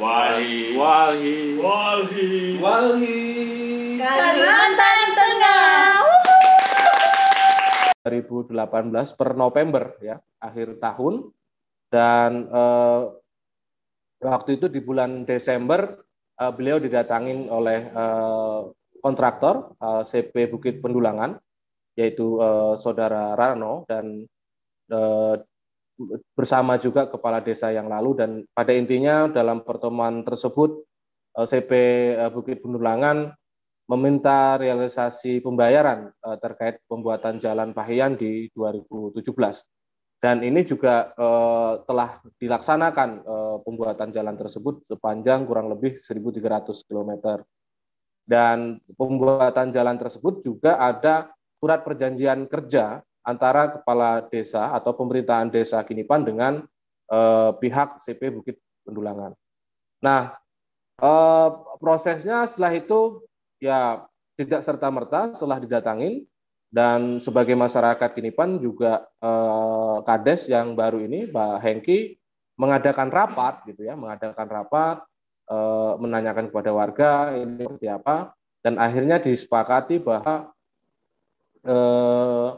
Walhi. Walhi. Walhi. Kalimantan Tengah. 2018 per November ya, akhir tahun dan eh, waktu itu di bulan Desember eh, beliau didatangin oleh eh, kontraktor eh, CP Bukit Pendulangan yaitu eh, saudara Rano dan eh, bersama juga kepala desa yang lalu dan pada intinya dalam pertemuan tersebut eh, CP eh, Bukit Pendulangan meminta realisasi pembayaran eh, terkait pembuatan jalan Pahian di 2017 dan ini juga telah dilaksanakan pembuatan jalan tersebut sepanjang kurang lebih 1.300 km dan pembuatan jalan tersebut juga ada surat perjanjian kerja antara kepala desa atau pemerintahan desa Kinipan dengan eh, pihak CP Bukit Pendulangan. Nah, eh, prosesnya setelah itu ya tidak serta merta setelah didatangin dan sebagai masyarakat Kinipan juga eh, Kades yang baru ini Pak Hengki mengadakan rapat gitu ya, mengadakan rapat eh, menanyakan kepada warga ini seperti apa dan akhirnya disepakati bahwa eh,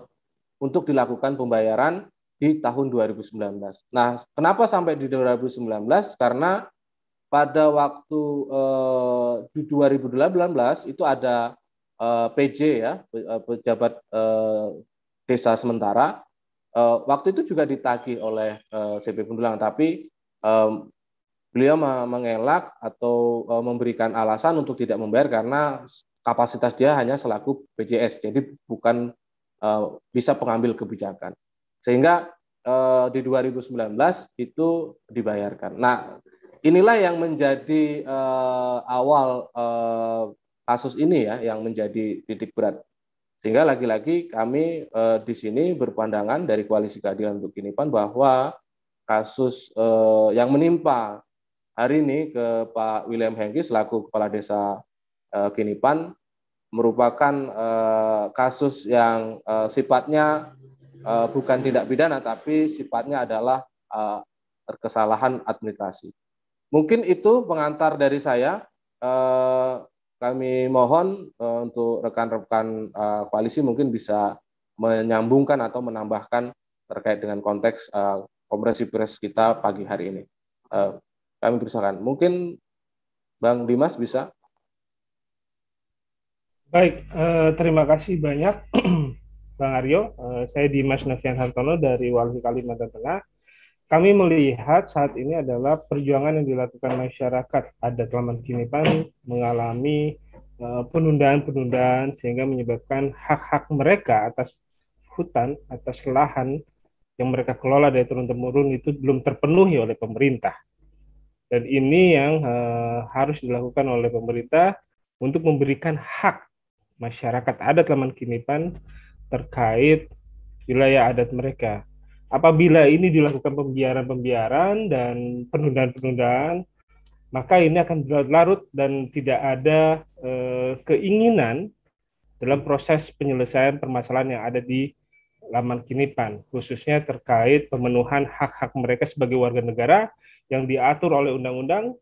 untuk dilakukan pembayaran di tahun 2019. Nah, kenapa sampai di 2019? Karena pada waktu eh, di 2018 itu ada eh, PJ ya, eh, pejabat eh, desa sementara. Eh, waktu itu juga ditagih oleh eh, CP Pendulang, tapi eh, beliau mengelak atau eh, memberikan alasan untuk tidak membayar karena kapasitas dia hanya selaku PJS, jadi bukan uh, bisa pengambil kebijakan. Sehingga uh, di 2019 itu dibayarkan. Nah, inilah yang menjadi uh, awal uh, kasus ini ya, yang menjadi titik berat. Sehingga lagi-lagi kami uh, di sini berpandangan dari Koalisi Keadilan untuk Kinipan bahwa kasus uh, yang menimpa hari ini ke Pak William Hengki selaku Kepala Desa uh, Kinipan merupakan uh, kasus yang uh, sifatnya uh, bukan tindak pidana tapi sifatnya adalah kesalahan administrasi. Mungkin itu pengantar dari saya. Kami mohon untuk rekan-rekan koalisi mungkin bisa menyambungkan atau menambahkan terkait dengan konteks kompresi pers kita pagi hari ini. Kami persilakan. Mungkin Bang Dimas bisa Baik, eh, terima kasih banyak Bang Aryo. Eh, saya Dimas Novian Santono dari Walhi Kalimantan Tengah. Kami melihat saat ini adalah perjuangan yang dilakukan masyarakat adat Laman Kinipan mengalami eh, penundaan-penundaan sehingga menyebabkan hak-hak mereka atas hutan, atas lahan yang mereka kelola dari turun-temurun itu belum terpenuhi oleh pemerintah. Dan ini yang uh, harus dilakukan oleh pemerintah untuk memberikan hak masyarakat adat Laman Kinipan terkait wilayah adat mereka. Apabila ini dilakukan pembiaran-pembiaran dan penundaan-penundaan, maka ini akan berlarut dan tidak ada eh, keinginan dalam proses penyelesaian permasalahan yang ada di Laman Kinipan, khususnya terkait pemenuhan hak-hak mereka sebagai warga negara yang diatur oleh undang-undang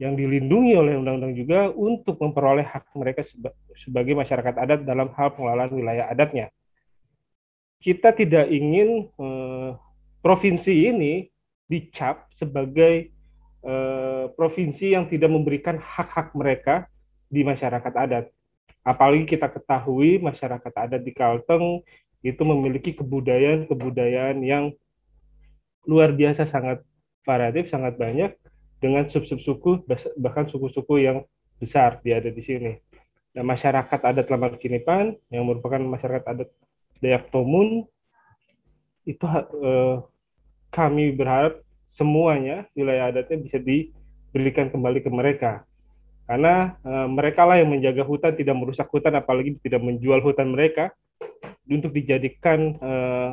yang dilindungi oleh undang-undang juga untuk memperoleh hak mereka sebagai masyarakat adat dalam hal pengelolaan wilayah adatnya. Kita tidak ingin eh, provinsi ini dicap sebagai eh, provinsi yang tidak memberikan hak-hak mereka di masyarakat adat. Apalagi kita ketahui masyarakat adat di Kalteng itu memiliki kebudayaan-kebudayaan yang luar biasa sangat variatif, sangat banyak, dengan sub-sub suku bahkan suku-suku yang besar dia ada di sini. Nah, masyarakat adat Lamar Kinipan yang merupakan masyarakat adat Dayak Tomun itu eh, kami berharap semuanya wilayah adatnya bisa diberikan kembali ke mereka. Karena eh, mereka lah yang menjaga hutan, tidak merusak hutan, apalagi tidak menjual hutan mereka untuk dijadikan eh,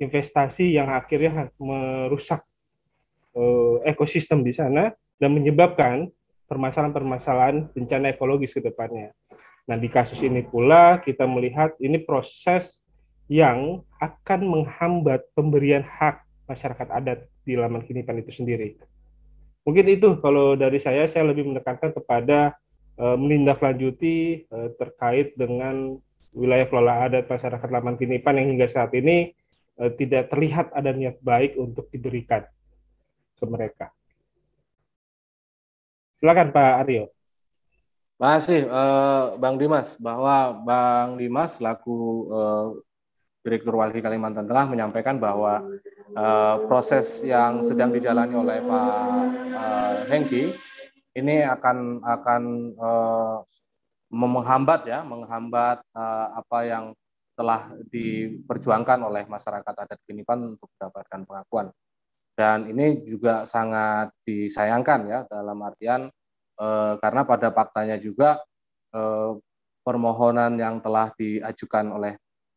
investasi yang akhirnya merusak ekosistem di sana dan menyebabkan permasalahan-permasalahan bencana ekologis ke depannya. Nah, di kasus ini pula kita melihat ini proses yang akan menghambat pemberian hak masyarakat adat di Laman Kinipan itu sendiri. Mungkin itu kalau dari saya, saya lebih menekankan kepada uh, menindaklanjuti uh, terkait dengan wilayah kelola adat masyarakat Laman Kinipan yang hingga saat ini uh, tidak terlihat ada niat baik untuk diberikan ke mereka. Silakan Pak Aryo. Makasih uh, Bang Dimas bahwa Bang Dimas selaku uh, Direktur Walhi Kalimantan Tengah menyampaikan bahwa uh, proses yang sedang dijalani oleh Pak uh, Hengki ini akan akan uh, menghambat ya, menghambat uh, apa yang telah diperjuangkan oleh masyarakat adat Kinipan untuk mendapatkan pengakuan. Dan ini juga sangat disayangkan ya dalam artian eh, karena pada faktanya juga eh, permohonan yang telah diajukan oleh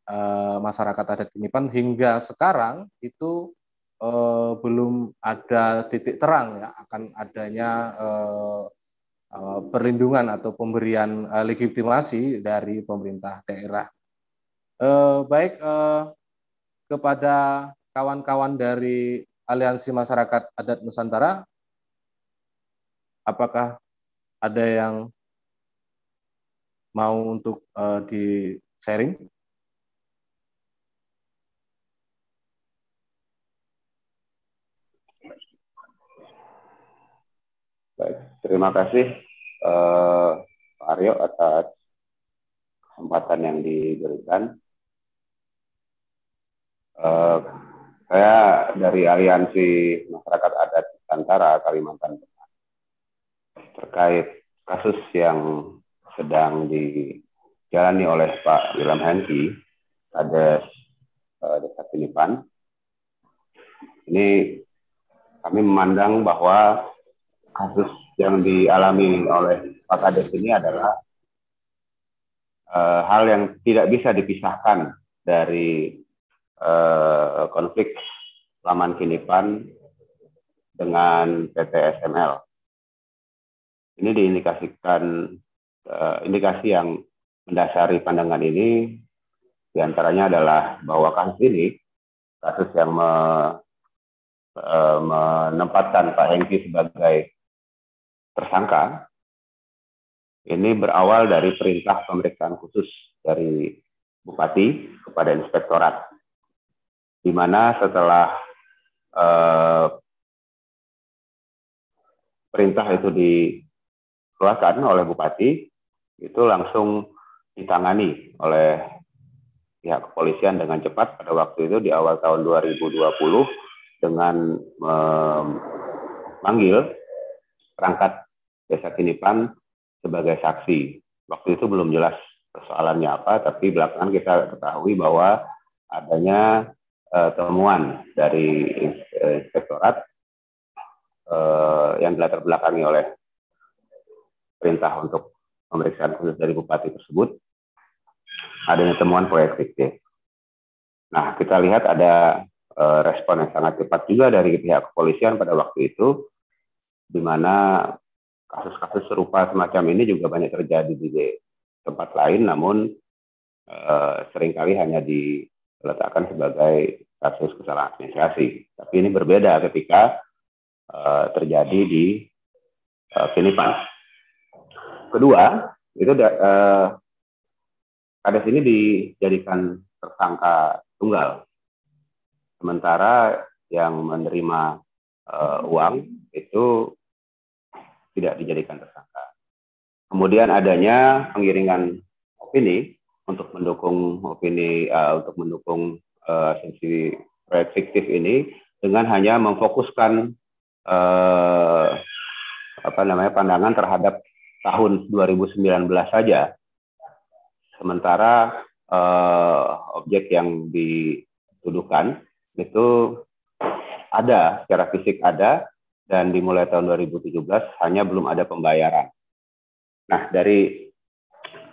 eh, masyarakat adat Kinipan hingga sekarang itu eh, belum ada titik terang ya akan adanya eh, eh, perlindungan atau pemberian eh, legitimasi dari pemerintah daerah. Eh, baik eh, kepada kawan-kawan dari Aliansi Masyarakat Adat Nusantara. Apakah ada yang mau untuk uh, di sharing? Baik, terima kasih uh, Pak Aryo atas kesempatan yang diberikan. Uh, saya dari Aliansi Masyarakat Adat Nusantara Kalimantan Tengah terkait kasus yang sedang dijalani oleh Pak William Henki ada uh, Desa Pinipan. Ini kami memandang bahwa kasus yang dialami oleh Pak Kades ini adalah uh, hal yang tidak bisa dipisahkan dari Eh, konflik Laman Kinipan dengan PT SML. Ini diindikasikan uh, indikasi yang mendasari pandangan ini di antaranya adalah bahwa kasus ini kasus yang me, uh, menempatkan Pak Hengki sebagai tersangka ini berawal dari perintah pemeriksaan khusus dari Bupati kepada Inspektorat di mana setelah uh, perintah itu dikeluarkan oleh bupati itu langsung ditangani oleh pihak kepolisian dengan cepat pada waktu itu di awal tahun 2020 dengan memanggil perangkat desa Kinipan sebagai saksi. Waktu itu belum jelas persoalannya apa, tapi belakangan kita ketahui bahwa adanya uh, temuan dari uh, inspektorat uh, yang dilatar belakangi oleh perintah untuk pemeriksaan khusus dari bupati tersebut adanya temuan proyek fiktif. Nah, kita lihat ada uh, respon yang sangat cepat juga dari pihak kepolisian pada waktu itu, di mana kasus-kasus serupa semacam ini juga banyak terjadi di tempat lain, namun uh, sering kali hanya di letakkan sebagai kasus kesalahan administrasi. Tapi ini berbeda ketika uh, terjadi di uh, Finipan. Kedua, itu uh, kades ini dijadikan tersangka tunggal. Sementara yang menerima uh, uang itu tidak dijadikan tersangka. Kemudian adanya pengiringan opini untuk mendukung opini uh, untuk mendukung uh, proyek fiktif ini dengan hanya memfokuskan uh, apa namanya pandangan terhadap tahun 2019 saja. Sementara uh, objek yang dituduhkan itu ada secara fisik ada dan dimulai tahun 2017 hanya belum ada pembayaran. Nah, dari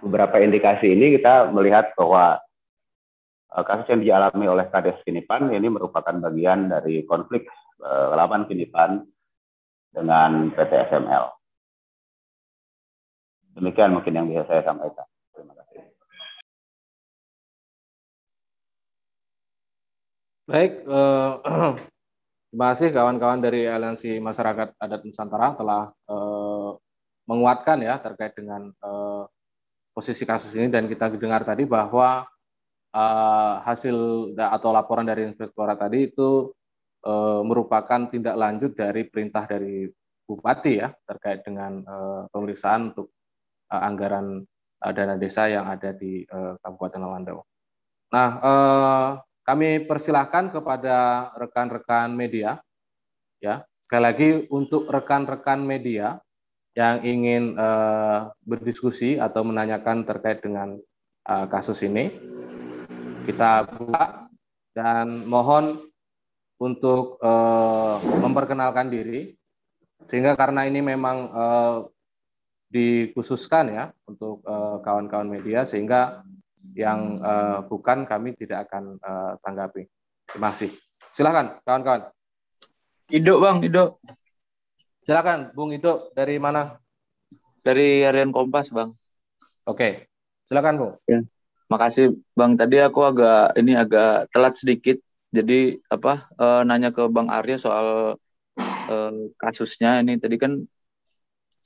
beberapa indikasi ini kita melihat bahwa uh, kasus yang dialami oleh Kades Kinipan ini merupakan bagian dari konflik uh, lawan Kinipan dengan PT SML. Demikian mungkin yang bisa saya sampaikan. Terima kasih. Baik, uh, Terima kasih kawan-kawan dari Aliansi Masyarakat Adat Nusantara telah eh, menguatkan ya terkait dengan eh, posisi kasus ini dan kita dengar tadi bahwa eh, hasil atau laporan dari inspektorat tadi itu eh, merupakan tindak lanjut dari perintah dari bupati ya terkait dengan eh, pemeriksaan untuk eh, anggaran eh, dana desa yang ada di eh, Kabupaten Lawandau. Nah, eh, kami persilahkan kepada rekan-rekan media, ya. Sekali lagi untuk rekan-rekan media yang ingin uh, berdiskusi atau menanyakan terkait dengan uh, kasus ini, kita buka dan mohon untuk uh, memperkenalkan diri, sehingga karena ini memang uh, dikhususkan ya untuk kawan-kawan uh, media, sehingga yang uh, bukan kami tidak akan uh, tanggapi. Terima kasih. Silakan kawan-kawan. Ido bang, Ido. Silakan Bung Ido dari mana? Dari Harian Kompas bang. Oke, silakan Bung. Ya. Makasih bang. Tadi aku agak ini agak telat sedikit. Jadi apa uh, nanya ke Bang Arya soal uh, kasusnya ini tadi kan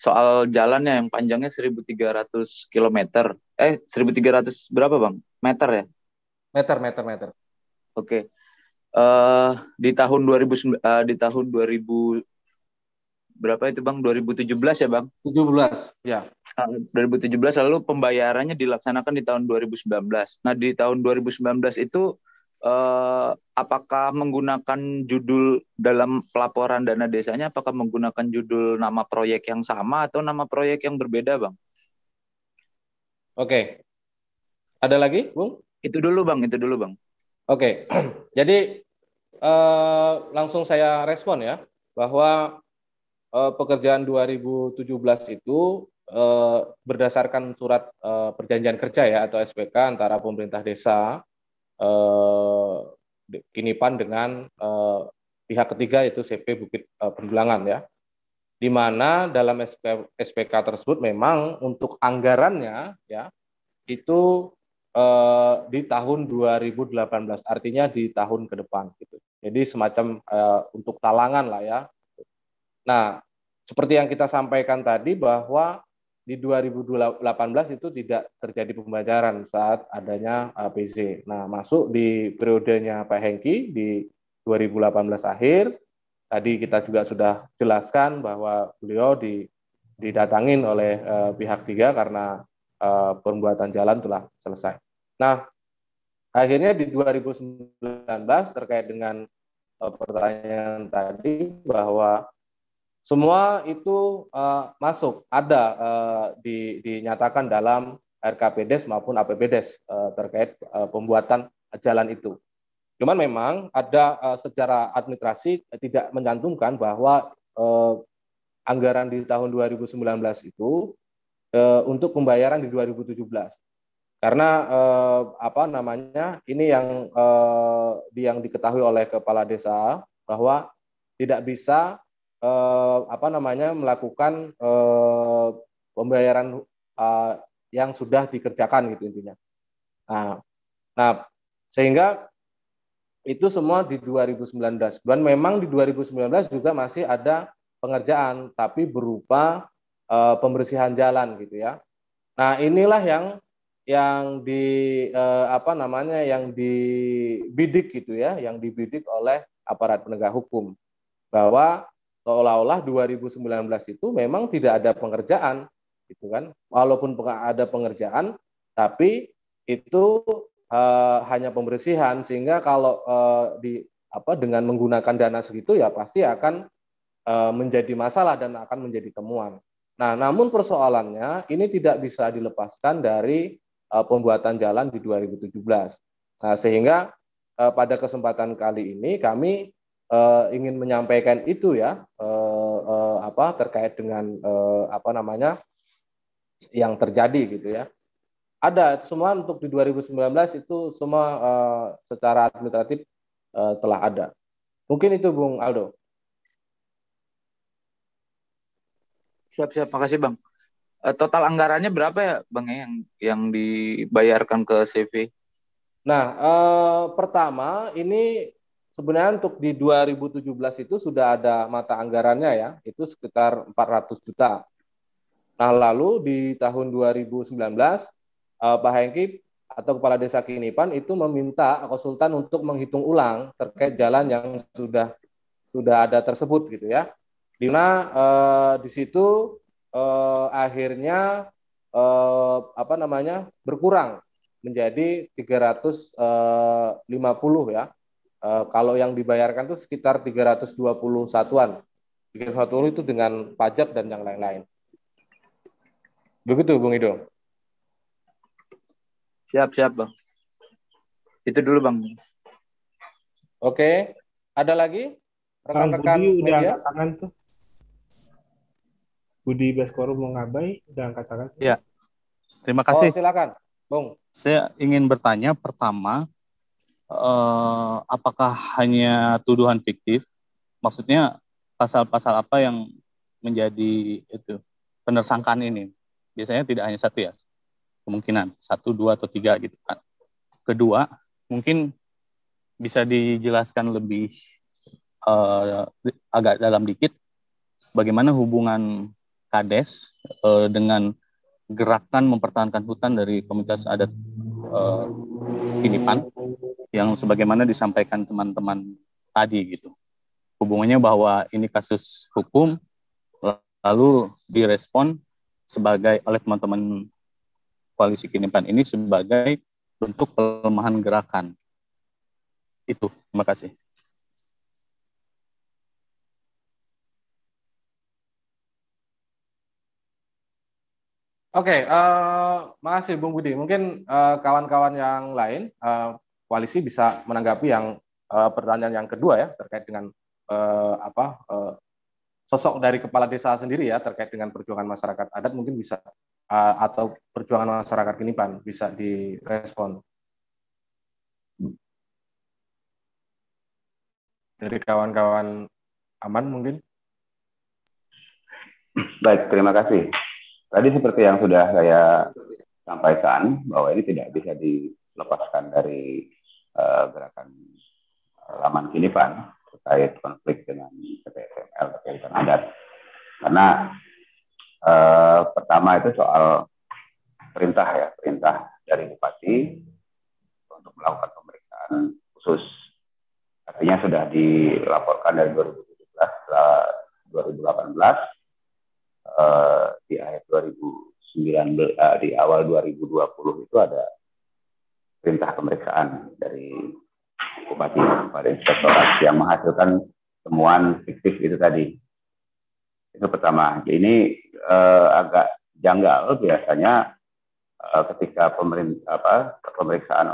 soal jalannya yang panjangnya 1300 km. Eh 1300 berapa Bang? Meter ya? Meter, meter, meter. Oke. Okay. Uh, eh, di tahun 2000 uh, di tahun 2000 berapa itu Bang? 2017 ya Bang? 17, ya. Uh, 2017 lalu pembayarannya dilaksanakan di tahun 2019. Nah, di tahun 2019 itu uh, apakah menggunakan judul dalam pelaporan dana desanya apakah menggunakan judul nama proyek yang sama atau nama proyek yang berbeda, Bang? Oke. Ada lagi, Bung? Itu dulu, Bang, itu dulu, Bang. Oke. Jadi uh, langsung saya respon ya bahwa uh, pekerjaan 2017 itu uh, berdasarkan surat uh, perjanjian kerja ya atau SPK antara pemerintah desa eh, Kinipan dengan eh, pihak ketiga yaitu CP Bukit eh, Pendulangan ya. Di mana dalam SP, SPK tersebut memang untuk anggarannya ya itu eh, di tahun 2018 artinya di tahun ke depan gitu. Jadi semacam eh, untuk talangan lah ya. Nah, seperti yang kita sampaikan tadi bahwa di 2018 itu tidak terjadi pembelajaran saat adanya APC. Nah, masuk di periodenya Pak Hengki di 2018 akhir. Tadi kita juga sudah jelaskan bahwa beliau di, didatangin oleh uh, pihak tiga karena uh, pembuatan jalan telah selesai. Nah, akhirnya di 2019 terkait dengan uh, pertanyaan tadi bahwa semua itu uh, masuk, ada uh, di, dinyatakan dalam RKPDes maupun APBDes uh, terkait uh, pembuatan jalan itu. Cuman memang ada uh, secara administrasi tidak mencantumkan bahwa uh, anggaran di tahun 2019 itu uh, untuk pembayaran di 2017. Karena uh, apa namanya ini yang uh, yang diketahui oleh kepala desa bahwa tidak bisa eh, apa namanya melakukan eh, pembayaran eh, yang sudah dikerjakan gitu intinya. Nah, nah sehingga itu semua di 2019 dan memang di 2019 juga masih ada pengerjaan tapi berupa uh, pembersihan jalan gitu ya. Nah, inilah yang yang di uh, apa namanya yang dibidik gitu ya, yang dibidik oleh aparat penegak hukum bahwa seolah-olah 2019 itu memang tidak ada pengerjaan gitu kan walaupun ada pengerjaan tapi itu uh, hanya pembersihan sehingga kalau uh, di apa dengan menggunakan dana segitu ya pasti akan uh, menjadi masalah dan akan menjadi temuan. Nah, namun persoalannya ini tidak bisa dilepaskan dari uh, pembuatan jalan di 2017. Nah, sehingga uh, pada kesempatan kali ini kami uh, ingin menyampaikan itu ya uh, uh, apa terkait dengan uh, apa namanya yang terjadi gitu ya. Ada semua untuk di 2019 itu semua uh, secara administratif uh, telah ada. Mungkin itu Bung Aldo. Siap siap, makasih Bang. Uh, total anggarannya berapa ya Bang ya yang yang dibayarkan ke CV? Nah, uh, pertama ini sebenarnya untuk di 2017 itu sudah ada mata anggarannya ya, itu sekitar 400 juta. Nah, lalu di tahun 2019 Pak Hengki atau Kepala Desa Kinipan itu meminta konsultan untuk menghitung ulang terkait jalan yang sudah sudah ada tersebut gitu ya. Di mana eh, di situ eh, akhirnya eh, apa namanya berkurang menjadi 350 eh, ya. Eh, kalau yang dibayarkan itu sekitar 320 satuan. 320 itu dengan pajak dan yang lain-lain. Begitu Bung Ido. Siap, siap, Bang. Itu dulu, Bang. Oke. Ada lagi? Rekan-rekan media? Udah tangan tuh. Budi Baskoro mau ngabai, udah angkat tangan. Ya. Terima kasih. Oh, silakan, Bung. Saya ingin bertanya pertama, eh, apakah hanya tuduhan fiktif? Maksudnya pasal-pasal apa yang menjadi itu penersangkaan ini? Biasanya tidak hanya satu ya, kemungkinan satu dua atau tiga gitu kan kedua mungkin bisa dijelaskan lebih uh, agak dalam dikit bagaimana hubungan kades uh, dengan gerakan mempertahankan hutan dari komunitas adat uh, Kinipan yang sebagaimana disampaikan teman-teman tadi gitu hubungannya bahwa ini kasus hukum lalu direspon sebagai oleh teman-teman koalisi Kinipan ini sebagai bentuk pelemahan gerakan. Itu, terima kasih. Oke, okay, uh, eh, makasih Bung Budi. Mungkin eh, kawan-kawan uh, yang lain, uh, koalisi bisa menanggapi yang uh, pertanyaan yang kedua ya terkait dengan uh, apa uh, sosok dari kepala desa sendiri ya terkait dengan perjuangan masyarakat adat mungkin bisa uh, atau perjuangan masyarakat kini pan bisa direspon. Dari kawan-kawan aman mungkin? Baik terima kasih. Tadi seperti yang sudah saya sampaikan bahwa ini tidak bisa dilepaskan dari uh, gerakan laman kini pan terkait konflik dengan PTSML terkait adat karena Eh, pertama itu soal perintah ya, perintah dari bupati untuk melakukan pemeriksaan khusus. Artinya sudah dilaporkan dari 2017 2018 eh, di akhir 2019 eh, di awal 2020 itu ada perintah pemeriksaan dari bupati pada inspektorat yang menghasilkan temuan fiktif itu tadi itu pertama. Ini uh, agak janggal biasanya uh, ketika pemerintah apa pemeriksaan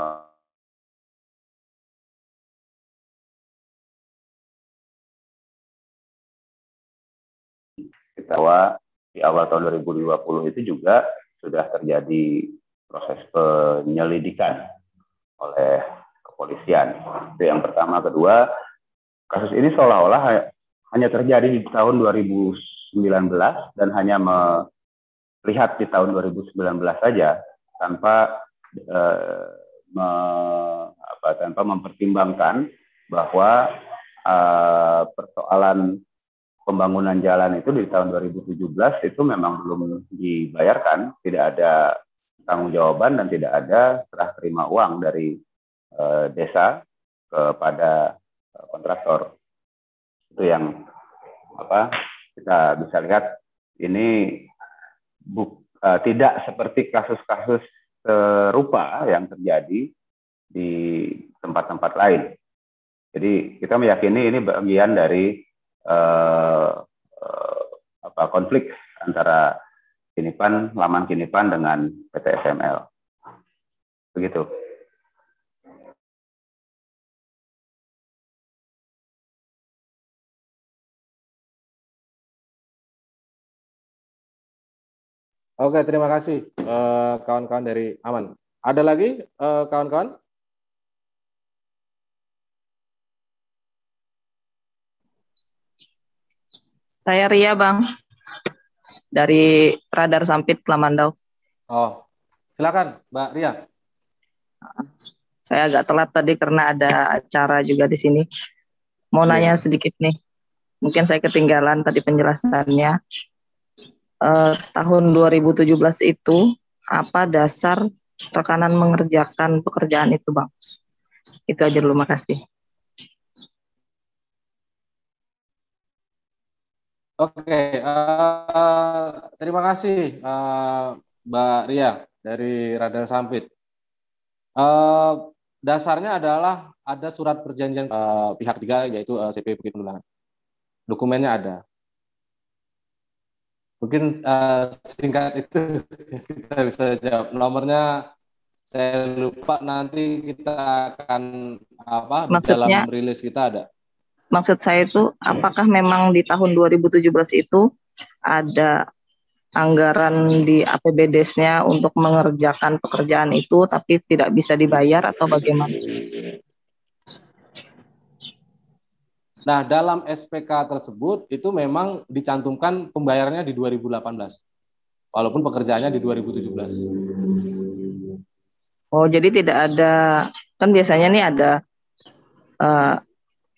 bahwa di awal tahun 2020 itu juga sudah terjadi proses penyelidikan oleh kepolisian. Itu yang pertama. Kedua, kasus ini seolah-olah hanya terjadi di tahun 2019 dan hanya melihat di tahun 2019 saja tanpa eh, me, apa, tanpa mempertimbangkan bahwa eh, persoalan pembangunan jalan itu di tahun 2017 itu memang belum dibayarkan, tidak ada tanggung jawaban dan tidak ada serah terima uang dari eh, desa kepada eh, kontraktor itu yang apa kita bisa lihat ini buk, uh, tidak seperti kasus-kasus serupa yang terjadi di tempat-tempat lain. Jadi kita meyakini ini bagian dari uh, uh, apa konflik antara Kinipan, Laman Kinipan dengan PT SML. Begitu. Oke, terima kasih eh, kawan-kawan uh, dari Aman. Ada lagi eh, kawan-kawan? Uh, Saya Ria, Bang. Dari Radar Sampit Lamandau. Oh, silakan, Mbak Ria. Saya agak telat tadi karena ada acara juga di sini. Mau nanya sedikit nih. Mungkin saya ketinggalan tadi penjelasannya. Eh, tahun 2017 itu apa dasar rekanan mengerjakan pekerjaan itu, Bang? Itu aja dulu, makasih. Oke, uh, terima kasih uh, Mbak Ria dari Radar Sampit. Uh, dasarnya adalah ada surat perjanjian uh, pihak tiga yaitu uh, CP Bukit Pendulangan. Dokumennya ada. Mungkin uh, singkat itu kita bisa jawab. Nomornya saya lupa nanti kita akan apa Maksudnya, dalam rilis kita ada maksud saya itu apakah memang di tahun 2017 itu ada anggaran di APBDes-nya untuk mengerjakan pekerjaan itu tapi tidak bisa dibayar atau bagaimana? Nah, dalam SPK tersebut itu memang dicantumkan pembayarannya di 2018. Walaupun pekerjaannya di 2017. Oh, jadi tidak ada kan biasanya nih ada uh,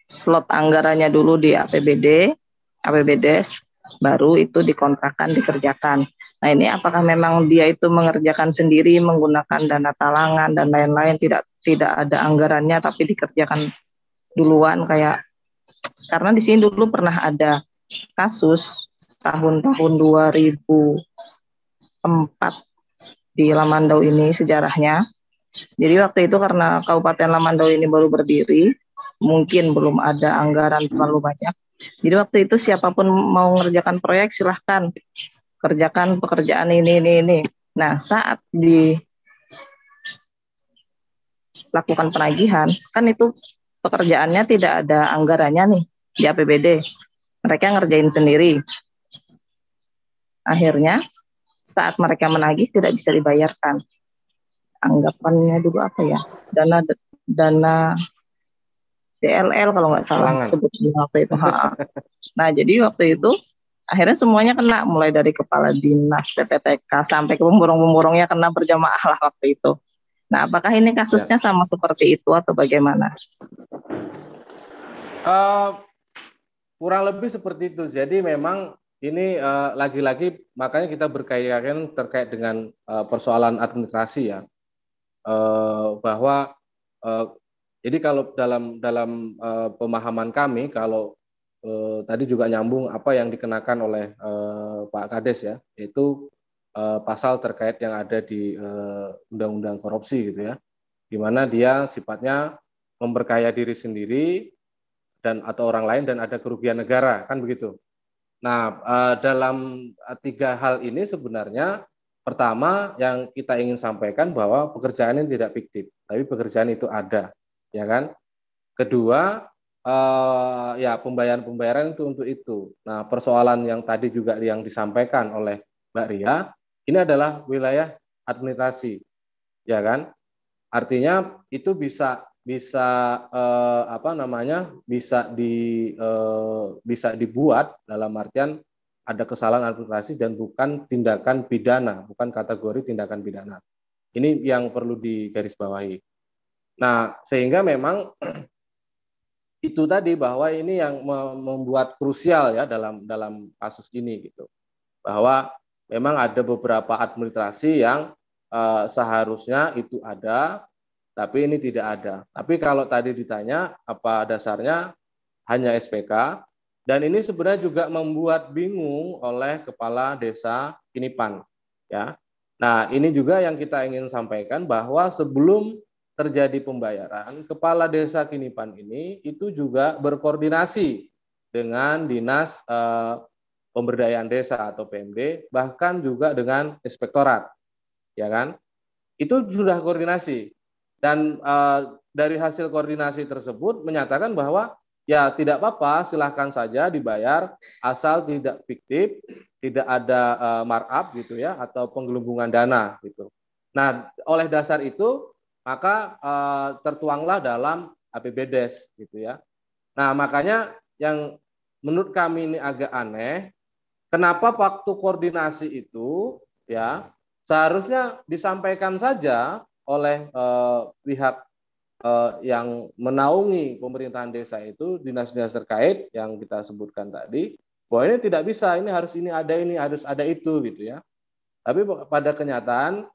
slot anggarannya dulu di APBD, APBDes, baru itu dikontrakkan dikerjakan. Nah ini apakah memang dia itu mengerjakan sendiri menggunakan dana talangan dan lain-lain tidak tidak ada anggarannya tapi dikerjakan duluan kayak karena di sini dulu pernah ada kasus tahun-tahun 2004 di Lamandau ini sejarahnya. Jadi waktu itu karena Kabupaten Lamandau ini baru berdiri, mungkin belum ada anggaran terlalu banyak. Jadi waktu itu siapa pun mau mengerjakan proyek silahkan kerjakan pekerjaan ini ini ini. Nah saat di lakukan penagihan kan itu pekerjaannya tidak ada anggarannya nih di APBD. Mereka ngerjain sendiri. Akhirnya saat mereka menagih tidak bisa dibayarkan. Anggapannya dulu apa ya? Dana dana DLL kalau nggak salah sebutnya waktu itu. nah jadi waktu itu akhirnya semuanya kena mulai dari kepala dinas PPTK sampai ke pemborong-pemborongnya kena berjamaah lah waktu itu. Nah apakah ini kasusnya ya. sama seperti itu atau bagaimana? Uh, kurang lebih seperti itu. Jadi memang ini uh, lagi-lagi makanya kita berkaitan terkait dengan uh, persoalan administrasi ya, uh, bahwa uh, jadi kalau dalam dalam uh, pemahaman kami kalau uh, tadi juga nyambung apa yang dikenakan oleh uh, Pak Kades ya, yaitu uh, pasal terkait yang ada di undang-undang uh, korupsi gitu ya, di mana dia sifatnya memperkaya diri sendiri dan atau orang lain dan ada kerugian negara kan begitu. Nah uh, dalam tiga hal ini sebenarnya pertama yang kita ingin sampaikan bahwa pekerjaan ini tidak fiktif, tapi pekerjaan itu ada ya kan? Kedua, uh, ya pembayaran-pembayaran itu untuk itu. Nah, persoalan yang tadi juga yang disampaikan oleh Mbak Ria, ini adalah wilayah administrasi, ya kan? Artinya itu bisa bisa eh, apa namanya bisa di eh, bisa dibuat dalam artian ada kesalahan administrasi dan bukan tindakan pidana, bukan kategori tindakan pidana. Ini yang perlu digarisbawahi. Nah, sehingga memang itu tadi bahwa ini yang membuat krusial ya dalam dalam kasus ini gitu. Bahwa memang ada beberapa administrasi yang uh, seharusnya itu ada tapi ini tidak ada. Tapi kalau tadi ditanya apa dasarnya hanya SPK dan ini sebenarnya juga membuat bingung oleh kepala desa Kinipan ya. Nah, ini juga yang kita ingin sampaikan bahwa sebelum terjadi pembayaran, kepala desa Kinipan ini itu juga berkoordinasi dengan dinas eh, pemberdayaan desa atau PMD, bahkan juga dengan inspektorat, ya kan? Itu sudah koordinasi dan eh, dari hasil koordinasi tersebut menyatakan bahwa ya tidak apa-apa, silahkan saja dibayar asal tidak fiktif, tidak ada eh, markup gitu ya atau penggelembungan dana gitu. Nah, oleh dasar itu maka uh, tertuanglah dalam APBDes gitu ya. Nah, makanya yang menurut kami ini agak aneh, kenapa waktu koordinasi itu ya seharusnya disampaikan saja oleh uh, pihak eh, yang menaungi pemerintahan desa itu dinas-dinas terkait yang kita sebutkan tadi bahwa ini tidak bisa ini harus ini ada ini harus ada itu gitu ya tapi pada kenyataan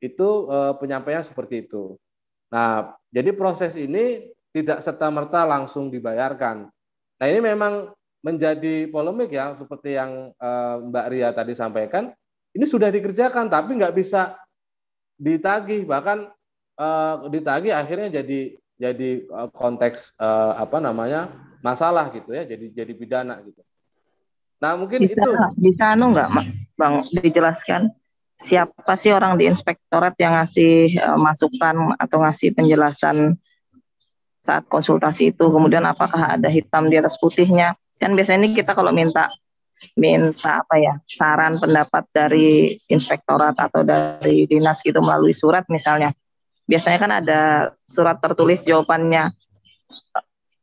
itu eh, penyampaian seperti itu. Nah jadi proses ini tidak serta merta langsung dibayarkan. Nah ini memang menjadi polemik ya seperti yang eh, Mbak Ria tadi sampaikan. Ini sudah dikerjakan tapi nggak bisa ditagih. Bahkan eh, ditagih akhirnya jadi jadi konteks eh, apa namanya masalah gitu ya jadi jadi pidana gitu. Nah mungkin Bisa, itu. bisa anu nggak, Bang, dijelaskan siapa sih orang di inspektorat yang ngasih eh, masukan atau ngasih penjelasan saat konsultasi itu, kemudian apakah ada hitam di atas putihnya? Kan biasanya ini kita kalau minta minta apa ya saran pendapat dari inspektorat atau dari dinas gitu melalui surat misalnya, biasanya kan ada surat tertulis jawabannya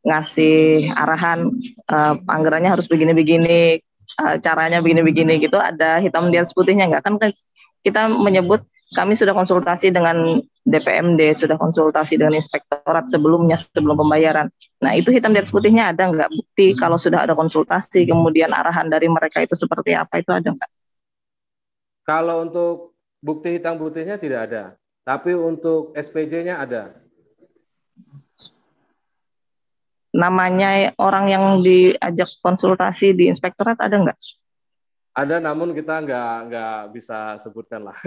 ngasih arahan eh, anggarannya harus begini-begini, eh, caranya begini-begini gitu, ada hitam di atas putihnya nggak? Kan kita menyebut kami sudah konsultasi dengan DPMD, sudah konsultasi dengan inspektorat sebelumnya sebelum pembayaran. Nah itu hitam di atas putihnya ada nggak bukti kalau sudah ada konsultasi kemudian arahan dari mereka itu seperti apa itu ada nggak? kalau untuk bukti hitam putihnya tidak ada tapi untuk SPJ-nya ada Namanya orang yang diajak konsultasi di inspektorat ada nggak? Ada namun kita nggak nggak bisa sebutkan lah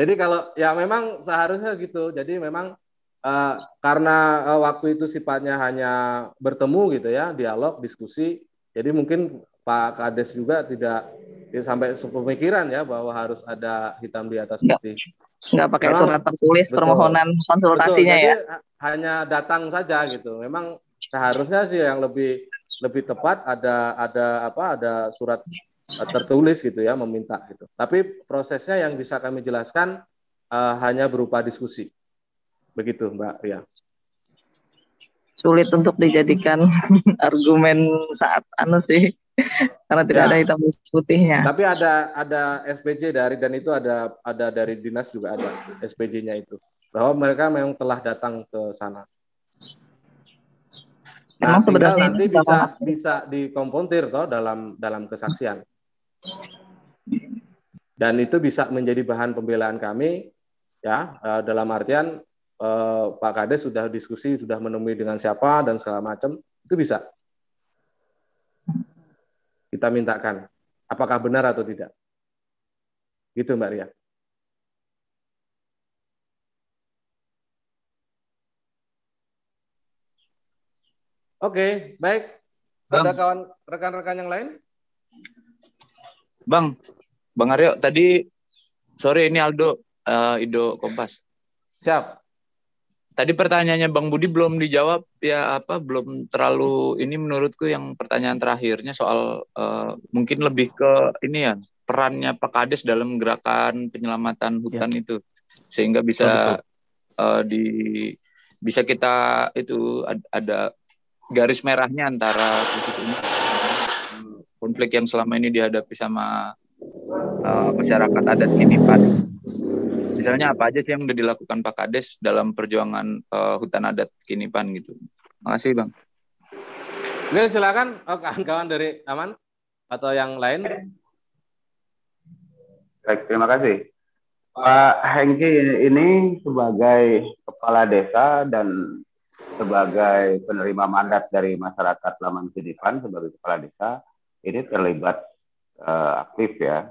jadi kalau ya memang seharusnya gitu jadi memang eh, karena eh, waktu itu sifatnya hanya bertemu gitu ya dialog diskusi jadi mungkin Pak Kades juga tidak ya, sampai sepemikiran ya bahwa harus ada hitam di atas putih Nggak pakai Memang, surat tertulis betul. permohonan konsultasinya Betul, ya? hanya datang saja gitu. Memang seharusnya sih yang lebih lebih tepat ada ada apa ada surat tertulis gitu ya meminta gitu. Tapi prosesnya yang bisa kami jelaskan eh, hanya berupa diskusi. Begitu Mbak Ria. Sulit untuk dijadikan argumen saat anu sih karena tidak Ya. ada hitam putihnya. Tapi ada ada SPJ dari dan itu ada ada dari dinas juga ada SPJ-nya itu bahwa mereka memang telah datang ke sana. Nah, Emang sebenarnya nanti bisa bisa dikompontir toh dalam dalam kesaksian. Dan itu bisa menjadi bahan pembelaan kami ya eh, dalam artian eh, Pak Kades sudah diskusi sudah menemui dengan siapa dan segala macam itu bisa kita mintakan apakah benar atau tidak. Gitu Mbak Ria. Oke, baik. Ada kawan rekan-rekan yang lain? Bang, Bang Aryo, tadi sore ini Aldo, eh, Ido Kompas. Siap. Tadi pertanyaannya Bang Budi belum dijawab ya apa belum terlalu ini menurutku yang pertanyaan terakhirnya soal eh, mungkin lebih ke ini ya perannya Pak Kades dalam gerakan penyelamatan hutan itu sehingga bisa eh, di bisa kita itu ad- ada garis merahnya antara konflik yang selama ini dihadapi sama eh, masyarakat adat ini Pak. Misalnya apa aja sih yang udah dilakukan Pak Kades dalam perjuangan eh, hutan adat Kinipan gitu. Makasih Bang. Oke, silakan oh, kawan-kawan dari Aman atau yang lain. Baik, terima kasih. Pak Hengki ini sebagai kepala desa dan sebagai penerima mandat dari masyarakat Laman Sidipan sebagai kepala desa ini terlibat eh, aktif ya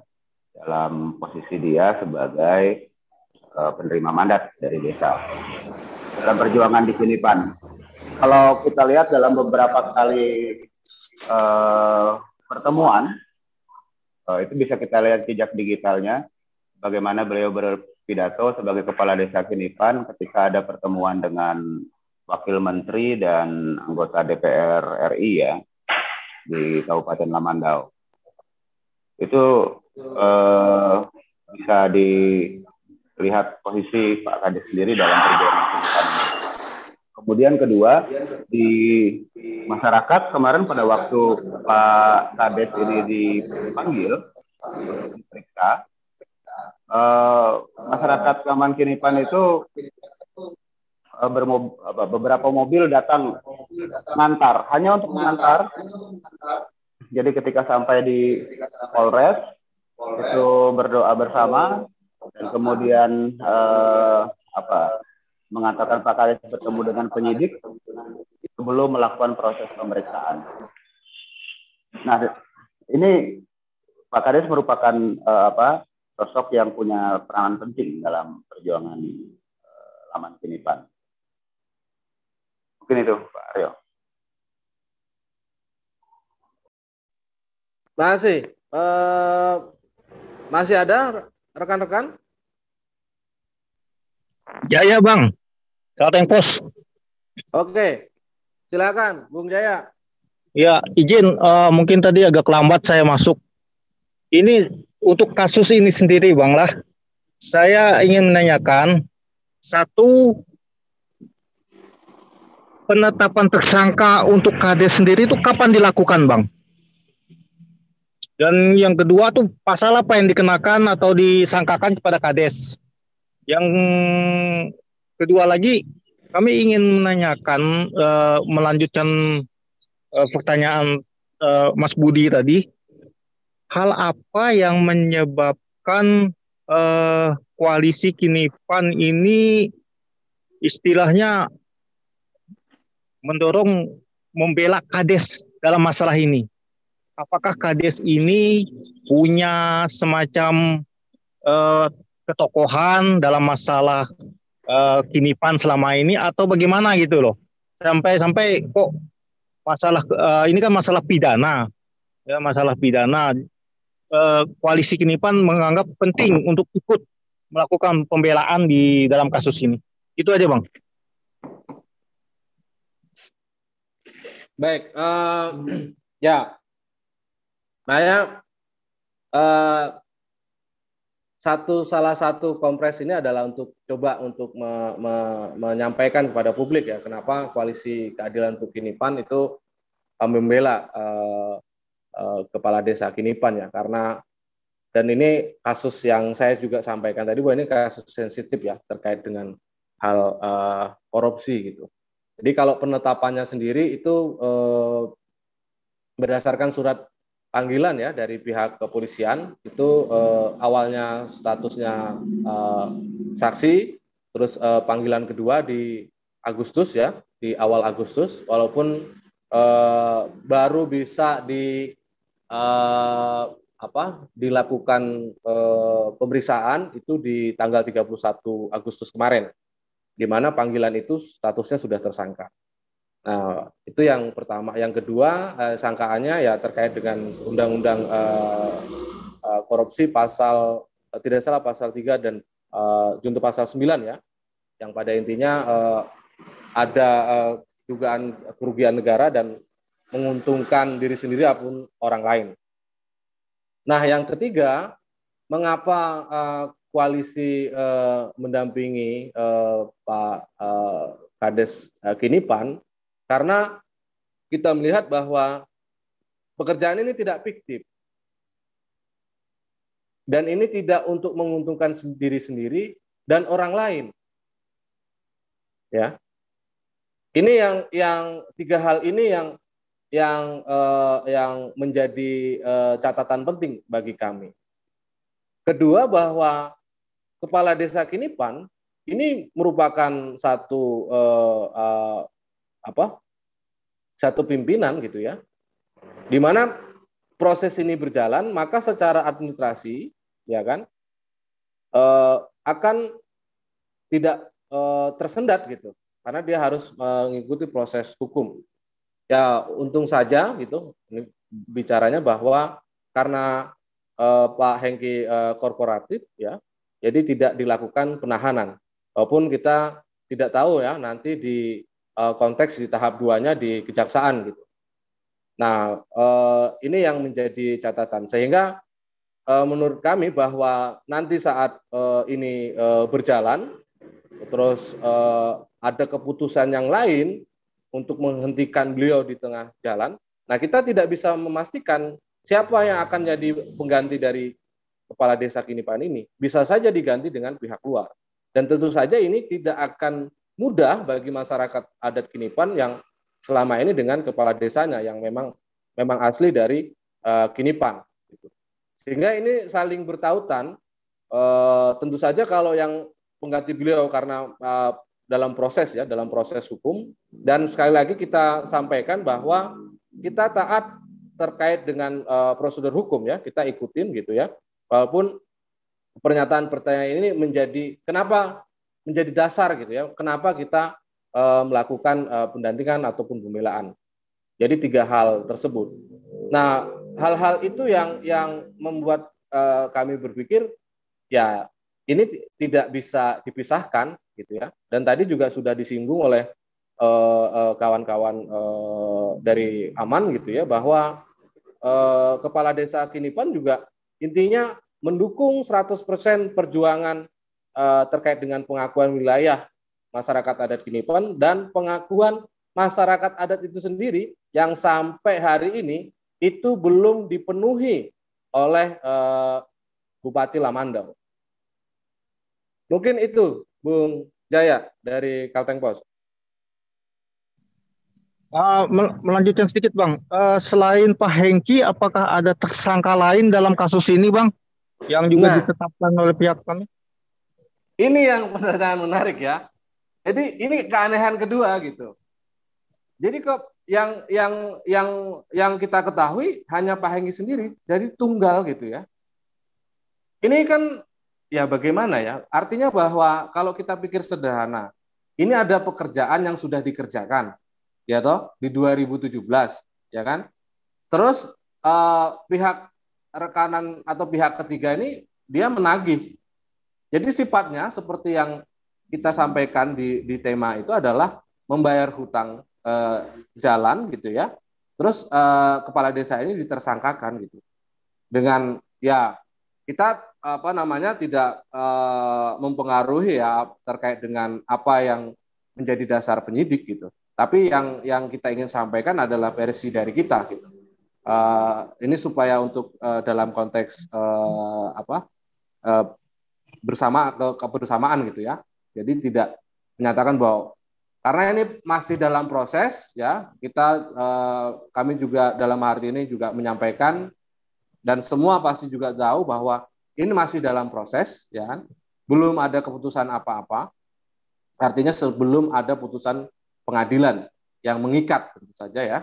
dalam posisi dia sebagai eh, penerima mandat dari desa dalam perjuangan di Sinipan. Kalau kita lihat dalam beberapa kali eh, pertemuan eh, itu bisa kita lihat jejak digitalnya bagaimana beliau berpidato sebagai kepala desa Kinipan ketika ada pertemuan dengan wakil menteri dan anggota DPR RI ya di Kabupaten Lamandau. Itu eh, bisa dilihat posisi Pak Kades sendiri dalam perjuangan Kinipan. Kemudian kedua di masyarakat kemarin pada waktu Pak Kades ini dipanggil diperiksa uh, masyarakat Kaman Kinipan itu beberapa mobil datang mengantar, hanya untuk mengantar. Jadi ketika sampai di Polres itu berdoa bersama dan kemudian uh, apa mengatakan Pak Kades bertemu dengan penyidik sebelum melakukan proses pemeriksaan. Nah, ini Pak Kades merupakan uh, apa sosok yang punya peranan penting dalam perjuangan uh, Laman Kinipan. Mungkin itu Pak Aryo. Masih, uh, masih ada rekan-rekan? Jaya Bang, Kalteng Pos. Oke, silakan Bung Jaya. Ya, izin uh, mungkin tadi agak lambat saya masuk. Ini untuk kasus ini sendiri Bang lah. Saya ingin menanyakan satu penetapan tersangka untuk KD sendiri itu kapan dilakukan Bang? Dan yang kedua tuh pasal apa yang dikenakan atau disangkakan kepada Kades? Yang kedua lagi, kami ingin menanyakan, uh, melanjutkan uh, pertanyaan uh, Mas Budi tadi, hal apa yang menyebabkan uh, koalisi kini PAN ini istilahnya mendorong membela Kades dalam masalah ini? Apakah Kades ini punya semacam uh, ketokohan dalam masalah uh, kinipan selama ini atau bagaimana gitu loh? Sampai sampai kok masalah uh, ini kan masalah pidana. Ya masalah pidana. Uh, koalisi kinipan menganggap penting untuk ikut melakukan pembelaan di dalam kasus ini. Itu aja bang baik uh, ya saya uh, satu salah satu kompres ini adalah untuk coba untuk me, me, menyampaikan kepada publik ya kenapa koalisi keadilan untuk Kinipan itu membela uh, uh, kepala desa Kinipan ya karena dan ini kasus yang saya juga sampaikan tadi bahwa ini kasus sensitif ya terkait dengan hal uh, korupsi gitu. Jadi kalau penetapannya sendiri itu uh, berdasarkan surat panggilan ya dari pihak kepolisian itu eh, awalnya statusnya eh, saksi, terus eh, panggilan kedua di Agustus ya di awal Agustus, walaupun eh, baru bisa di eh, apa dilakukan eh, pemeriksaan itu di tanggal 31 Agustus kemarin, di mana panggilan itu statusnya sudah tersangka. Nah, itu yang pertama. Yang kedua, eh, sangkaannya ya terkait dengan undang-undang eh, eh, korupsi pasal eh, tidak salah pasal 3 dan eh, junto pasal 9 ya. Yang pada intinya eh, ada eh, dugaan kerugian negara dan menguntungkan diri sendiri maupun orang lain. Nah, yang ketiga, mengapa eh, koalisi eh, mendampingi eh, Pak eh, Kades eh, Kinipan karena kita melihat bahwa pekerjaan ini tidak fiktif. Dan ini tidak untuk menguntungkan diri sendiri dan orang lain. Ya. Ini yang yang tiga hal ini yang yang eh, yang menjadi eh, catatan penting bagi kami. Kedua bahwa kepala desa Kinipan ini merupakan satu eh, eh, apa? Satu pimpinan gitu ya di mana proses ini berjalan maka secara administrasi ya kan eh, akan tidak eh, tersendat gitu. Karena dia harus mengikuti proses hukum. Ya untung saja gitu ini bicaranya bahwa karena eh, Pak Hengki eh, korporatif ya jadi tidak dilakukan penahanan walaupun kita tidak tahu ya nanti di uh, konteks di tahap duanya di kejaksaan gitu. Nah, uh, ini yang menjadi catatan sehingga uh, menurut kami bahwa nanti saat uh, ini uh, berjalan terus uh, ada keputusan yang lain untuk menghentikan beliau di tengah jalan. Nah, kita tidak bisa memastikan siapa yang akan jadi pengganti dari kepala desa Kinipan ini bisa saja diganti dengan pihak luar. Dan tentu saja ini tidak akan mudah bagi masyarakat adat Kinipan yang selama ini dengan kepala desanya yang memang memang asli dari uh, Kinipan. Gitu. Sehingga ini saling bertautan. Uh, tentu saja kalau yang pengganti beliau karena uh, dalam proses ya, dalam proses hukum. Dan sekali lagi kita sampaikan bahwa kita taat terkait dengan uh, prosedur hukum ya, kita ikutin gitu ya. Walaupun pernyataan pertanyaan ini menjadi kenapa menjadi dasar gitu ya, kenapa kita uh, melakukan uh, pendampingan ataupun pembelaan. Jadi tiga hal tersebut. Nah, hal-hal itu yang yang membuat uh, kami berpikir ya ini tidak bisa dipisahkan gitu ya. Dan tadi juga sudah disinggung oleh kawan-kawan uh, dari Aman gitu ya bahwa kepala desa Kinipan juga intinya mendukung 100% perjuangan uh, terkait dengan pengakuan wilayah masyarakat adat Kinipan dan pengakuan masyarakat adat itu sendiri yang sampai hari ini itu belum dipenuhi oleh uh, Bupati Lamandau. Mungkin itu, Bung Jaya dari Kalteng Pos. Uh, melanjutkan sedikit Bang, uh, selain Pak Hengki, apakah ada tersangka lain dalam kasus ini Bang, yang juga nah, ditetapkan oleh pihak kami? Ini yang pertanyaan menarik ya. Jadi ini keanehan kedua gitu. Jadi kok yang yang yang yang kita ketahui hanya Pak Hengki sendiri, jadi tunggal gitu ya. Ini kan ya bagaimana ya? Artinya bahwa kalau kita pikir sederhana, ini ada pekerjaan yang sudah dikerjakan, ya toh di 2017, ya kan? Terus eh, pihak rekanan atau pihak ketiga ini dia menagih. Jadi sifatnya seperti yang kita sampaikan di di tema itu adalah membayar hutang uh, jalan gitu ya. Terus uh, kepala desa ini ditersangkakan gitu. Dengan ya kita apa namanya tidak uh, mempengaruhi ya terkait dengan apa yang menjadi dasar penyidik gitu. Tapi yang yang kita ingin sampaikan adalah versi dari kita gitu. Uh, ini supaya untuk uh, dalam konteks uh, apa uh, bersama atau kebersamaan gitu ya. Jadi tidak menyatakan bahwa karena ini masih dalam proses ya, kita eh, kami juga dalam hari ini juga menyampaikan dan semua pasti juga tahu bahwa ini masih dalam proses ya. Belum ada keputusan apa-apa. Artinya sebelum ada putusan pengadilan yang mengikat tentu saja ya.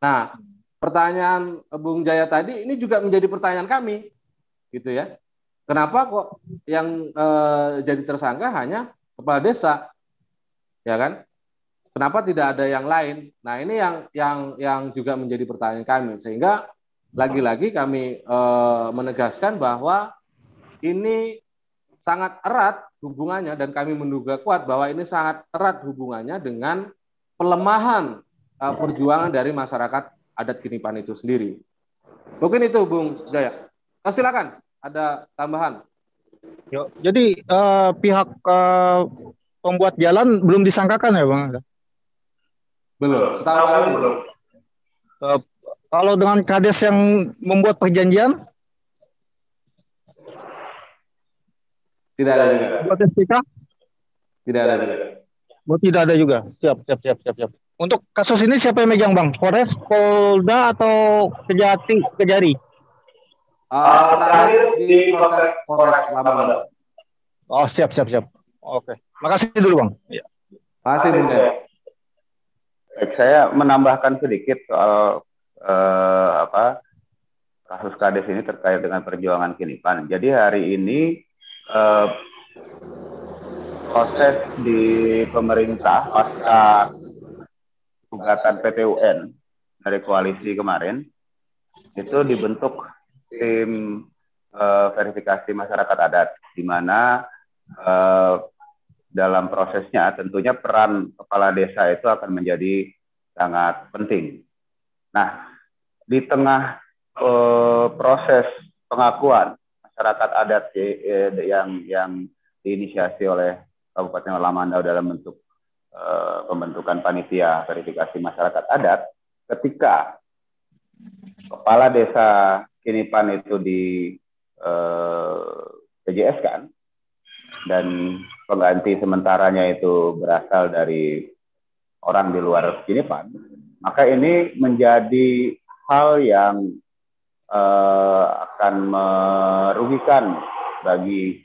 Nah, pertanyaan Bung Jaya tadi ini juga menjadi pertanyaan kami gitu ya. Kenapa kok yang eh, jadi tersangka hanya kepala desa? Ya kan? Kenapa tidak ada yang lain? Nah, ini yang yang yang juga menjadi pertanyaan kami sehingga lagi-lagi kami e, menegaskan bahwa ini sangat erat hubungannya dan kami menduga kuat bahwa ini sangat erat hubungannya dengan pelemahan e, perjuangan dari masyarakat adat Kinipan itu sendiri. Mungkin itu Bung Jaya. Oh, silakan, ada tambahan. Yo, jadi uh, pihak uh, pembuat jalan belum disangkakan ya Bang? Belum. Setahu kami belum. Uh, kalau dengan kades yang membuat perjanjian? Tidak ada juga. Buat SPK? Tidak ada juga. Oh, tidak ada juga. Siap, siap, siap, siap, siap. Untuk kasus ini siapa yang megang bang? Polres, Polda atau Kejati, Kejari? Uh, terakhir di proses Polres Lamongan. Oh siap, siap, siap. Oke. Makasih dulu bang. Ya. Makasih Bung Baik, saya menambahkan sedikit soal eh, apa kasus kades ini terkait dengan perjuangan Kinipan. Jadi hari ini eh, proses di pemerintah pasca gugatan PTUN dari koalisi kemarin itu dibentuk tim eh, verifikasi masyarakat adat di mana eh, dalam prosesnya tentunya peran kepala desa itu akan menjadi sangat penting. Nah, di tengah eh, proses pengakuan masyarakat adat eh, yang yang diinisiasi oleh Kabupaten Lamandau dalam bentuk eh, pembentukan panitia verifikasi masyarakat adat, ketika kepala desa Kinipan itu di eh, PJS kan, dan pengganti sementaranya itu berasal dari orang di luar Kinipan, maka ini menjadi hal yang akan merugikan bagi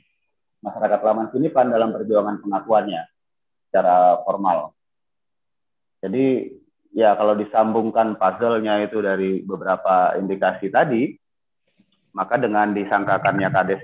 masyarakat Laman Kinipan dalam perjuangan pengakuannya secara formal. Jadi ya kalau disambungkan puzzle-nya itu dari beberapa indikasi tadi, maka dengan disangkakannya kades